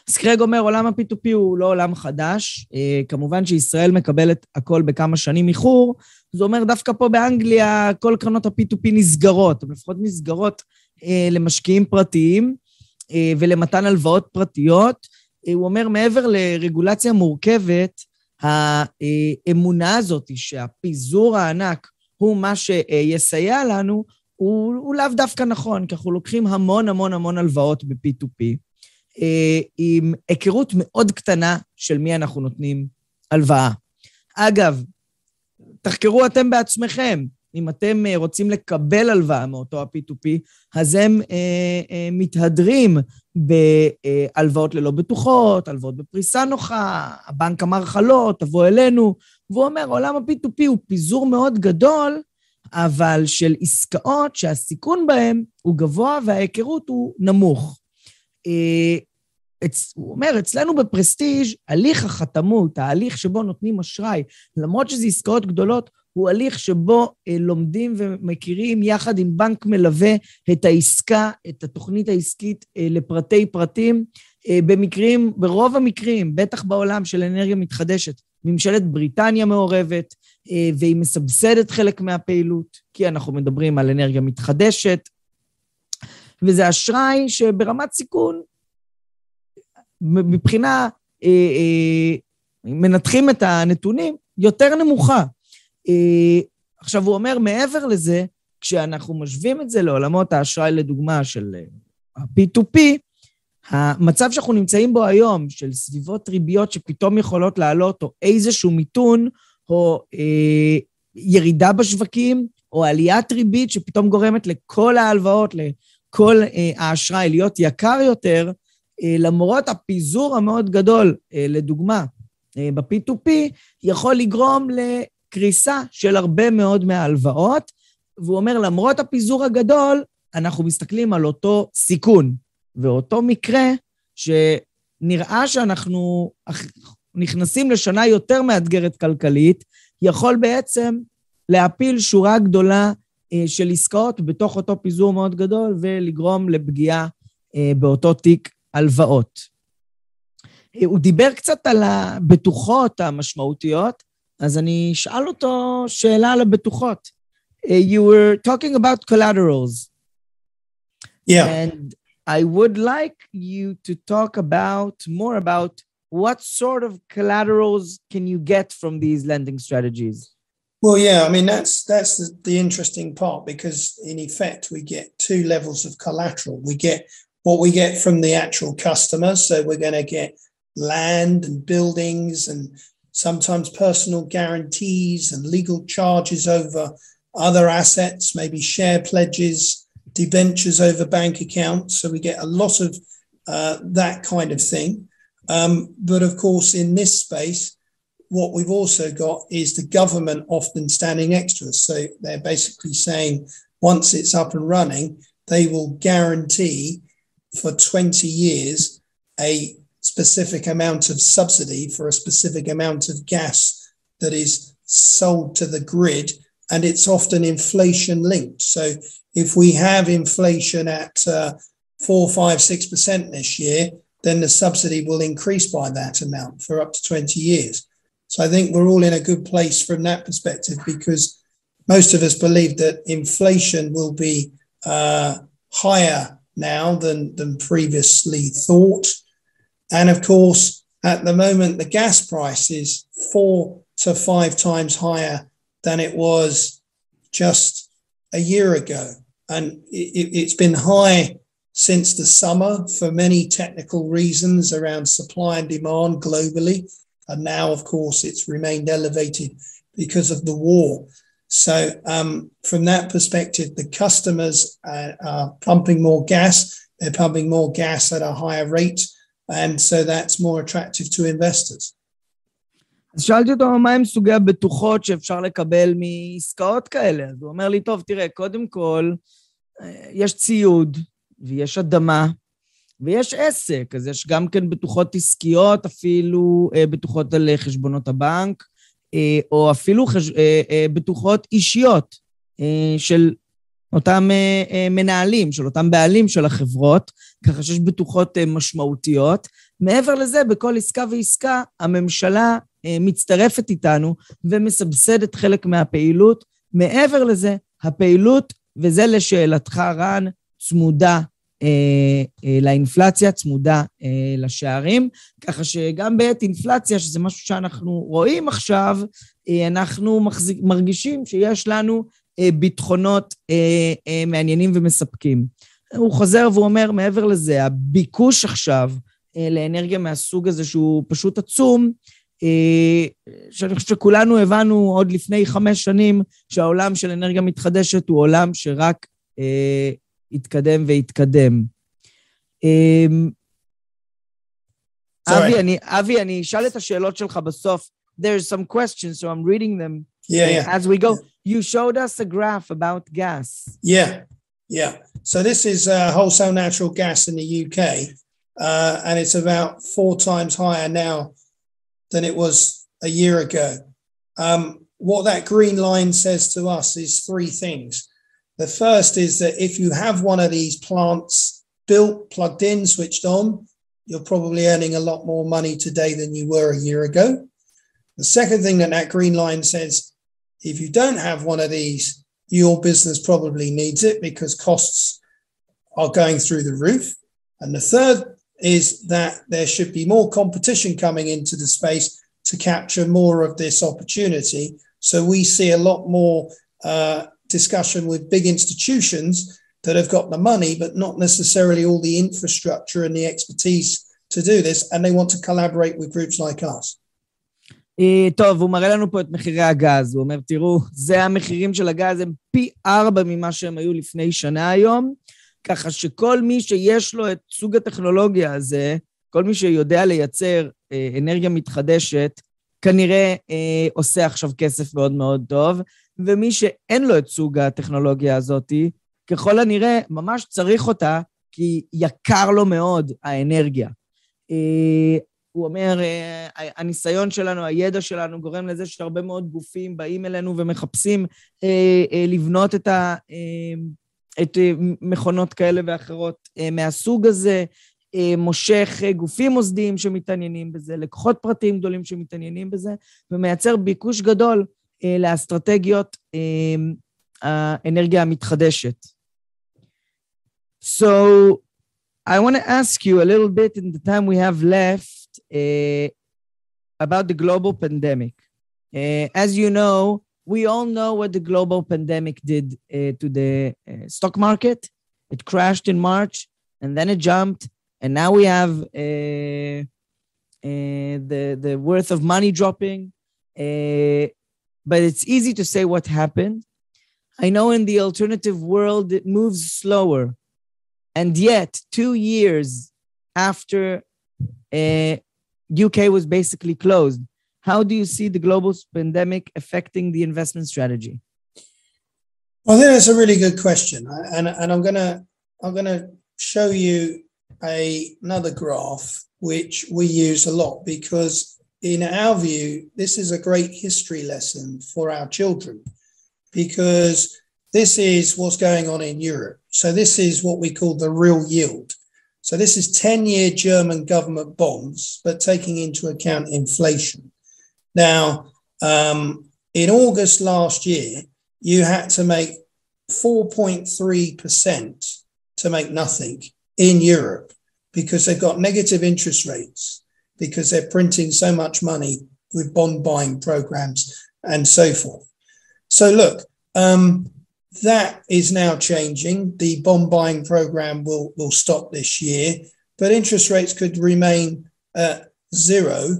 אז קרג אומר, עולם ה-P2P הוא לא עולם חדש. אה, כמובן שישראל מקבלת הכל בכמה שנים איחור. זה אומר, דווקא פה באנגליה כל קרנות ה-P2P נסגרות, או לפחות נסגרות אה, למשקיעים פרטיים ולמתן הלוואות פרטיות. אה, הוא אומר, מעבר לרגולציה מורכבת, האמונה הזאת שהפיזור הענק הוא מה שיסייע לנו, הוא, הוא לאו דווקא נכון, כי אנחנו לוקחים המון המון המון הלוואות ב-P2P, אה, עם היכרות מאוד קטנה של מי אנחנו נותנים הלוואה. אגב, תחקרו אתם בעצמכם, אם אתם אה, רוצים לקבל הלוואה מאותו ה-P2P, אז הם אה, אה, מתהדרים בהלוואות ללא בטוחות, הלוואות בפריסה נוחה, הבנק אמר לך לא, תבוא אלינו. והוא אומר, עולם ה-P2P הוא פיזור מאוד גדול, אבל של עסקאות שהסיכון בהן הוא גבוה וההיכרות הוא נמוך. אה, הוא אומר, אצלנו בפרסטיג', הליך החתמות, ההליך שבו נותנים אשראי, למרות שזה עסקאות גדולות, הוא הליך שבו אה, לומדים ומכירים יחד עם בנק מלווה את העסקה, את התוכנית העסקית אה, לפרטי פרטים. אה, במקרים, ברוב המקרים, בטח בעולם של אנרגיה מתחדשת, ממשלת בריטניה מעורבת, והיא מסבסדת חלק מהפעילות, כי אנחנו מדברים על אנרגיה מתחדשת, וזה אשראי שברמת סיכון, מבחינה, מנתחים את הנתונים, יותר נמוכה. אה, עכשיו, הוא אומר, מעבר לזה, כשאנחנו משווים את זה לעולמות האשראי, לדוגמה, של ה-P2P, אה, המצב שאנחנו נמצאים בו היום, של סביבות ריביות שפתאום יכולות לעלות, או איזשהו מיתון, או אה, ירידה בשווקים, או עליית ריבית שפתאום גורמת לכל ההלוואות, כל האשראי להיות יקר יותר, למרות הפיזור המאוד גדול, לדוגמה, ב-P2P, יכול לגרום לקריסה של הרבה מאוד מההלוואות, והוא אומר, למרות הפיזור הגדול, אנחנו מסתכלים על אותו סיכון. ואותו מקרה שנראה שאנחנו נכנסים לשנה יותר מאתגרת כלכלית, יכול בעצם להפיל שורה גדולה אה, של עסקאות בתוך אותו פיזור מאוד גדול ולגרום לפגיעה אה, באותו תיק הלוואות. אה, הוא דיבר קצת על הבטוחות המשמעותיות, אז אני אשאל אותו שאלה על הבטוחות. You were talking about collaterals. Yeah. And I would like you to talk about more about what sort of collaterals can you get from these lending strategies? Well, yeah, I mean that's that's the, the, interesting part because in effect we get two levels of collateral. We get what we get from the actual customer, so we're going to get land and buildings and sometimes personal guarantees and legal charges over other assets, maybe share pledges, debentures over bank accounts. So we get a lot of uh, that kind of thing. Um, but of course, in this space, what we've also got is the government often standing next to us. So they're basically saying once it's up and running, they will guarantee for 20 years a specific amount of subsidy for a specific amount of gas that is sold to the grid. And it's often inflation linked. So if we have inflation at uh, four, five, six percent this year, then the subsidy will increase by that amount for up to 20 years. So I think we're all in a good place from that perspective because most of us believe that inflation will be uh, higher now than, than previously thought. And of course, at the moment, the gas price is four to five times higher than it was just a year ago. And it, has been high since the summer for many technical reasons around supply and demand globally. And now, of course, it's remained elevated because of the war. So, um, from that perspective, the customers are, are pumping more gas, they're pumping more gas at a higher rate. And so that's more attractive to investors. אז שאלתי אותו מהם סוגי הבטוחות שאפשר לקבל מעסקאות כאלה. אז הוא אומר לי, טוב, תראה, קודם כל, יש ציוד ויש אדמה ויש עסק, אז יש גם כן בטוחות עסקיות, אפילו בטוחות על חשבונות הבנק, או אפילו חש... בטוחות אישיות של אותם מנהלים, של אותם בעלים של החברות, ככה שיש בטוחות משמעותיות. מעבר לזה, בכל עסקה ועסקה, הממשלה מצטרפת איתנו ומסבסדת חלק מהפעילות. מעבר לזה, הפעילות וזה לשאלתך, רן, צמודה אה, אה, לאינפלציה, צמודה אה, לשערים, ככה שגם בעת אינפלציה, שזה משהו שאנחנו רואים עכשיו, אה, אנחנו מחזיק, מרגישים שיש לנו אה, ביטחונות אה, אה, מעניינים ומספקים. הוא חוזר והוא אומר, מעבר לזה, הביקוש עכשיו אה, לאנרגיה מהסוג הזה, שהוא פשוט עצום, אה, שאני חושב שכולנו הבנו עוד לפני חמש שנים שהעולם של אנרגיה מתחדשת הוא עולם שרק אה, יתקדם ויתקדם. אה, אבי, אני, אבי, אני אשאל את השאלות שלך בסוף. There's some questions, so I'm reading them yeah, yeah. as we go. You showed us a graph about gas. Yeah, yeah. So this is uh, wholesale natural gas in the UK, uh, and it's about four times higher now than it was a year ago. Um, what that green line says to us is three things. The first is that if you have one of these plants built, plugged in, switched on, you're probably earning a lot more money today than you were a year ago. The second thing that that green line says, if you don't have one of these, your business probably needs it because costs are going through the roof. And the third is that there should be more competition coming into the space to capture more of this opportunity. So we see a lot more uh, discussion with big institutions that have got the money, but not necessarily all the infrastructure and the expertise to do this, and they want to collaborate with groups like us. טוב, הוא מראה לנו פה את מחירי הגז. הוא אומר, תראו, זה המחירים של הגז, הם פי ארבע ממה שהם היו לפני שנה היום. ככה שכל מי שיש לו את סוג הטכנולוגיה הזה, כל מי שיודע לייצר אה, אנרגיה מתחדשת, כנראה אה, עושה עכשיו כסף מאוד מאוד טוב, ומי שאין לו את סוג הטכנולוגיה הזאת, ככל הנראה ממש צריך אותה, כי יקר לו מאוד האנרגיה. אה, הוא אומר, אה, הניסיון שלנו, הידע שלנו גורם לזה שהרבה מאוד גופים באים אלינו ומחפשים אה, אה, לבנות את, ה, את מכונות כאלה ואחרות מהסוג הזה, מושך גופים מוסדיים שמתעניינים בזה, לקוחות פרטיים גדולים שמתעניינים בזה, ומייצר ביקוש גדול לאסטרטגיות האנרגיה המתחדשת. So, I want to ask you a little bit in the time we have left Eh, about the global pandemic. Uh, as you know, we all know what the global pandemic did uh, to the stock market. It crashed in March and then it jumped, and now we have the, the worth of money dropping. but it's easy to say what happened. I know in the alternative world it moves slower. And yet, two years after uh, UK was basically closed. How do you see the global pandemic affecting the investment strategy? I think that's a really good question, and, and I'm gonna I'm gonna show you a, another graph which we use a lot because, in our view, this is a great history lesson for our children because this is what's going on in Europe. So this is what we call the real yield. So this is 10 year German government bonds, but taking into account inflation. Now, um, in August last year, you had to make 4.3% to make nothing in Europe because they've got negative interest rates because they're printing so much money with bond buying programs and so forth. So, look, um, that is now changing. The bond buying program will, will stop this year, but interest rates could remain at zero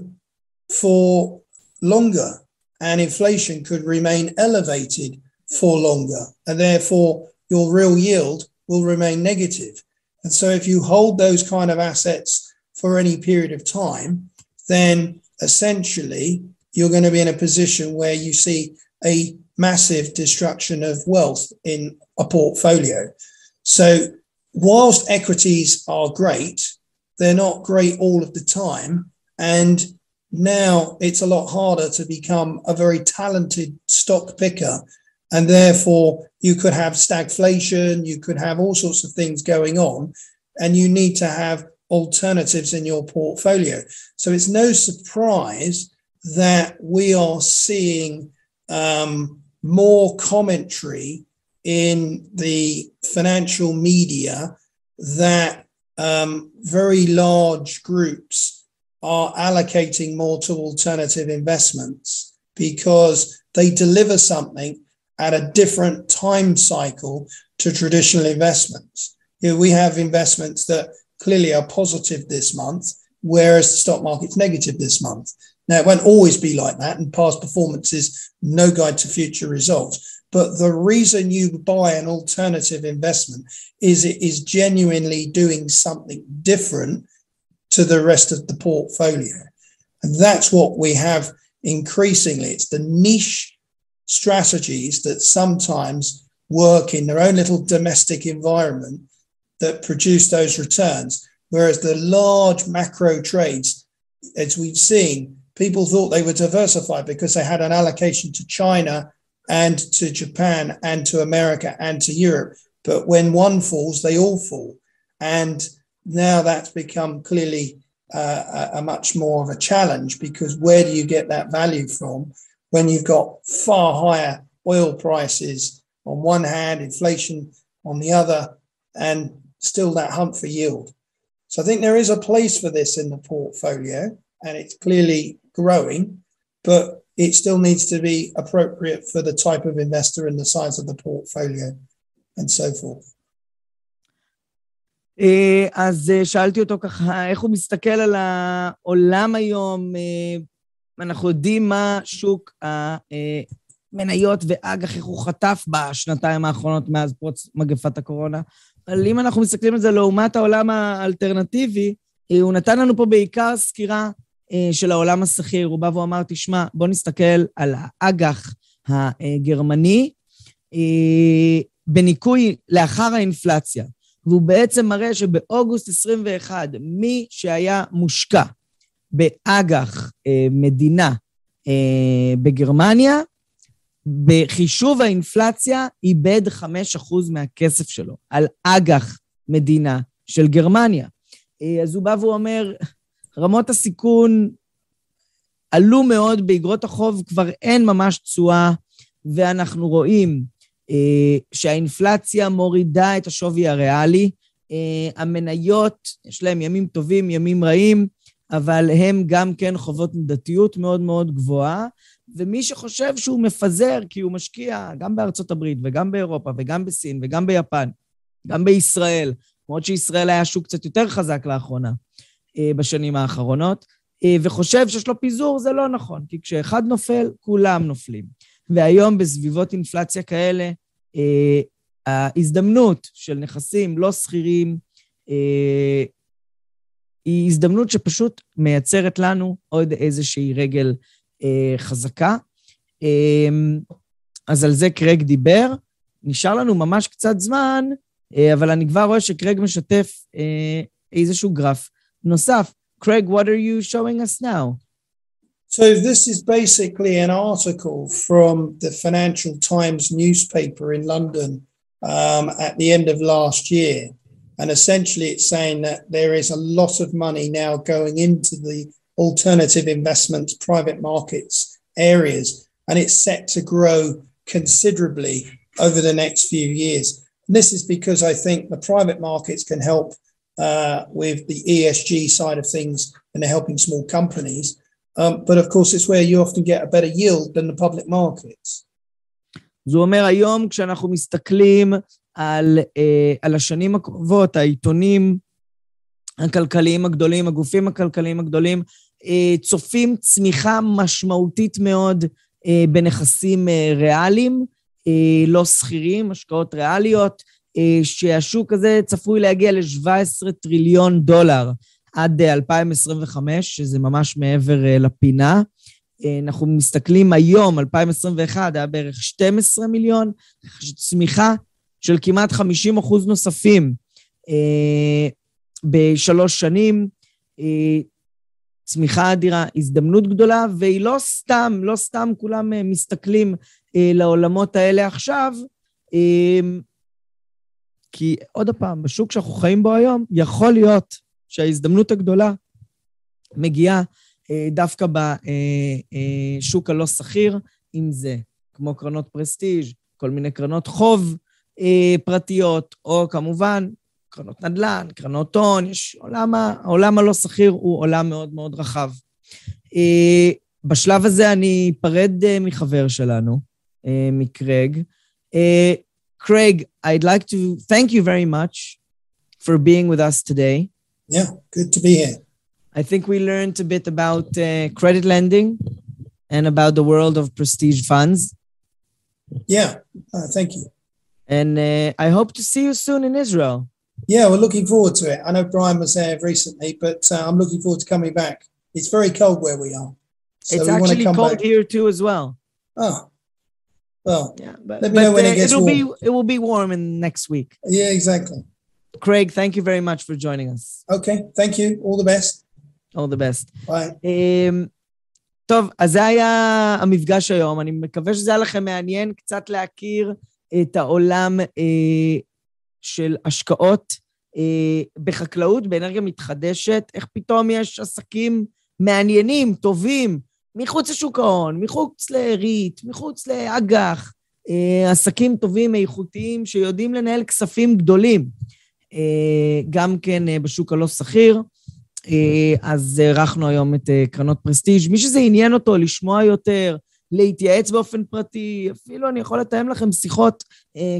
for longer, and inflation could remain elevated for longer, and therefore your real yield will remain negative. And so, if you hold those kind of assets for any period of time, then essentially you're going to be in a position where you see a massive destruction of wealth in a portfolio. So, whilst equities are great, they're not great all of the time. And now it's a lot harder to become a very talented stock picker. And therefore, you could have stagflation, you could have all sorts of things going on, and you need to have alternatives in your portfolio. So it's no surprise that we are seeing um, more commentary in the financial media that um, very large groups are allocating more to alternative investments because they deliver something at a different time cycle to traditional investments. You know, we have investments that clearly are positive this month, whereas the stock market's negative this month. Now, it won't always be like that, and past performance is no guide to future results. But the reason you buy an alternative investment is it is genuinely doing something different to the rest of the portfolio. And that's what we have increasingly. It's the niche strategies that sometimes work in their own little domestic environment that produce those returns. Whereas the large macro trades, as we've seen, people thought they were diversified because they had an allocation to China and to Japan and to America and to Europe. But when one falls, they all fall. And now that's become clearly uh, a, a much more of a challenge because where do you get that value from when you've got far higher oil prices on one hand, inflation on the other, and still that hunt for yield? So I think there is a place for this in the portfolio, and it's clearly growing, but it still needs to be appropriate for the type of investor and the size of the portfolio and so forth. אז שאלתי אותו ככה, איך הוא מסתכל על העולם היום? אנחנו יודעים מה שוק המניות ואג"ח, איך הוא חטף בשנתיים האחרונות מאז פרוץ מגפת הקורונה, אבל אם אנחנו מסתכלים על זה לעומת העולם האלטרנטיבי, הוא נתן לנו פה בעיקר סקירה של העולם השכיר. הוא בא ואמר, תשמע, בוא נסתכל על האג"ח הגרמני בניכוי לאחר האינפלציה. והוא בעצם מראה שבאוגוסט 21, מי שהיה מושקע באג"ח אה, מדינה אה, בגרמניה, בחישוב האינפלציה איבד 5% מהכסף שלו על אג"ח מדינה של גרמניה. אה, אז הוא בא והוא אומר, רמות הסיכון עלו מאוד באגרות החוב, כבר אין ממש תשואה, ואנחנו רואים אה, שהאינפלציה מורידה את השווי הריאלי. אה, המניות, יש להם ימים טובים, ימים רעים, אבל הם גם כן חוות מידתיות מאוד מאוד גבוהה, ומי שחושב שהוא מפזר כי הוא משקיע גם בארצות הברית וגם באירופה וגם בסין וגם ביפן, גם בישראל, למרות שישראל היה שוק קצת יותר חזק לאחרונה בשנים האחרונות, וחושב שיש לו פיזור, זה לא נכון, כי כשאחד נופל, כולם נופלים. והיום בסביבות אינפלציה כאלה, אה, ההזדמנות של נכסים לא שכירים אה, היא הזדמנות שפשוט מייצרת לנו עוד איזושהי רגל אה, חזקה. אה, אז על זה קרג דיבר. נשאר לנו ממש קצת זמן, אה, אבל אני כבר רואה שקרג משתף אה, איזשהו גרף Nosaf. Craig, what are you showing us now? So, this is basically an article from the Financial Times newspaper in London um, at the end of last year. And essentially, it's saying that there is a lot of money now going into the alternative investments, private markets areas, and it's set to grow considerably over the next few years. And this is because I think the private markets can help uh, with the ESG side of things and they're helping small companies. Um, but of course, it's where you often get a better yield than the public markets. זה אומר היום, כשאנחנו מסתכלים על, אה, על השנים הקרובות, העיתונים הכלכליים הגדולים, הגופים הכלכליים הגדולים, אה, צופים צמיחה משמעותית מאוד אה, בנכסים אה, ריאליים, אה, לא שכירים, השקעות ריאליות, שהשוק הזה צפוי להגיע ל-17 טריליון דולר. עד 2025, שזה ממש מעבר לפינה. אנחנו מסתכלים היום, 2021, היה בערך 12 מיליון, צמיחה של כמעט 50 אחוז נוספים אה, בשלוש שנים. אה, צמיחה אדירה, הזדמנות גדולה, והיא לא סתם, לא סתם כולם אה, מסתכלים אה, לעולמות האלה עכשיו, אה, כי עוד פעם, בשוק שאנחנו חיים בו היום, יכול להיות שההזדמנות הגדולה מגיעה אה, דווקא בשוק אה, אה, הלא שכיר, אם זה כמו קרנות פרסטיג', כל מיני קרנות חוב פרטיות, או כמובן קרנות נדל"ן, קרנות הון, יש עולם, העולם הלא שכיר הוא עולם מאוד מאוד רחב. בשלב הזה אני אפרד מחבר שלנו, מקרג. Craig, I'd like to thank you very much for being with us today. Yeah, good to be here. I think we learned a bit about uh, credit lending and about the world of prestige funds. Yeah, uh, thank you. And uh, I hope to see you soon in Israel. Yeah, we're looking forward to it. I know Brian was there recently, but uh, I'm looking forward to coming back. It's very cold where we are. So it's we actually come cold back. here too, as well. Oh, well, yeah, but, let me but, know when it uh, gets it'll warm. Be, it will be warm in next week. Yeah, exactly. Craig, thank you very much for joining us. Okay, thank you. All the best. All the best. ביי. Um, טוב, אז זה היה המפגש היום. אני מקווה שזה היה לכם מעניין קצת להכיר את העולם אה, של השקעות אה, בחקלאות, באנרגיה מתחדשת, איך פתאום יש עסקים מעניינים, טובים, מחוץ לשוק ההון, מחוץ לריט, מחוץ לאג"ח, אה, עסקים טובים, איכותיים, שיודעים לנהל כספים גדולים. אה, גם כן אה, בשוק הלא שכיר. אז אירחנו היום את קרנות פרסטיג'. מי שזה עניין אותו לשמוע יותר, להתייעץ באופן פרטי, אפילו אני יכול לתאם לכם שיחות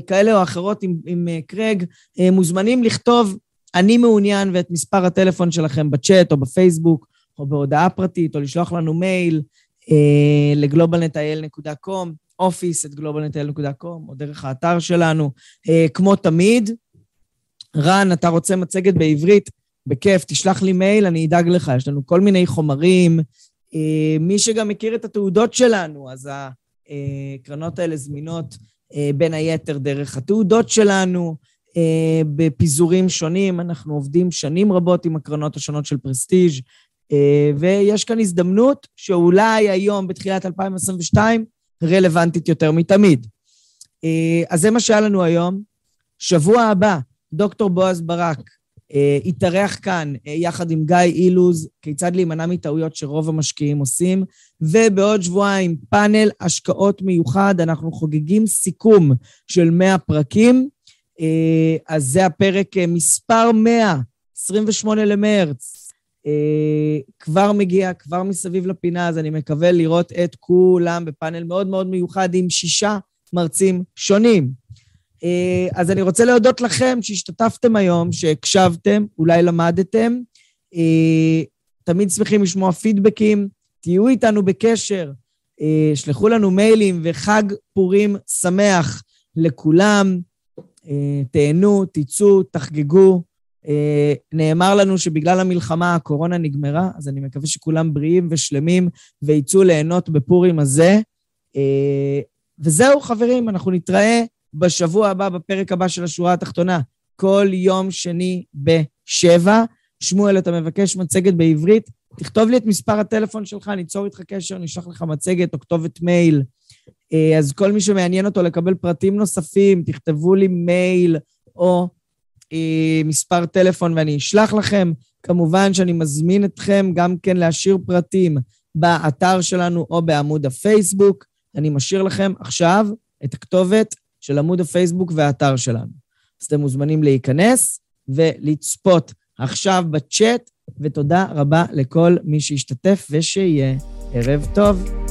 כאלה או אחרות עם, עם קרג, מוזמנים לכתוב אני מעוניין ואת מספר הטלפון שלכם בצ'אט או בפייסבוק או בהודעה פרטית, או לשלוח לנו מייל אה, לגלובלנטייל.com, office את globalnetil.com, או דרך האתר שלנו. אה, כמו תמיד, רן, אתה רוצה מצגת בעברית? בכיף, תשלח לי מייל, אני אדאג לך. יש לנו כל מיני חומרים. אה, מי שגם מכיר את התעודות שלנו, אז הקרנות האלה זמינות אה, בין היתר דרך התעודות שלנו, אה, בפיזורים שונים. אנחנו עובדים שנים רבות עם הקרנות השונות של פרסטיג', ויש כאן הזדמנות שאולי היום, בתחילת 2022, רלוונטית יותר מתמיד. אז זה מה שהיה לנו היום. שבוע הבא, דוקטור בועז ברק אה, התארח כאן אה, יחד עם גיא אילוז, כיצד להימנע מטעויות שרוב המשקיעים עושים, ובעוד שבועיים פאנל השקעות מיוחד, אנחנו חוגגים סיכום של 100 פרקים, אה, אז זה הפרק מספר 100, 28 למרץ. כבר מגיע, כבר מסביב לפינה, אז אני מקווה לראות את כולם בפאנל מאוד מאוד מיוחד עם שישה מרצים שונים. אה, אז אני רוצה להודות לכם שהשתתפתם היום, שהקשבתם, אולי למדתם. אה, תמיד שמחים לשמוע פידבקים, תהיו איתנו בקשר, אה, שלחו לנו מיילים וחג פורים שמח לכולם. תהנו, תצאו, תחגגו. נאמר לנו שבגלל המלחמה הקורונה נגמרה, אז אני מקווה שכולם בריאים ושלמים ויצאו ליהנות בפורים הזה. וזהו, חברים, אנחנו נתראה בשבוע הבא, בפרק הבא של השורה התחתונה, כל יום שני בשבע. שמואל, אתה מבקש מצגת בעברית? תכתוב לי את מספר הטלפון שלך, ניצור איתך קשר, נשלח לך מצגת או כתובת מייל. אה, אז כל מי שמעניין אותו לקבל פרטים נוספים, תכתבו לי מייל או אה, מספר טלפון ואני אשלח לכם. כמובן שאני מזמין אתכם גם כן להשאיר פרטים באתר שלנו או בעמוד הפייסבוק. אני משאיר לכם עכשיו את הכתובת של עמוד הפייסבוק והאתר שלנו. אז אתם מוזמנים להיכנס ולצפות עכשיו בצ'אט, ותודה רבה לכל מי שהשתתף ושיהיה ערב טוב.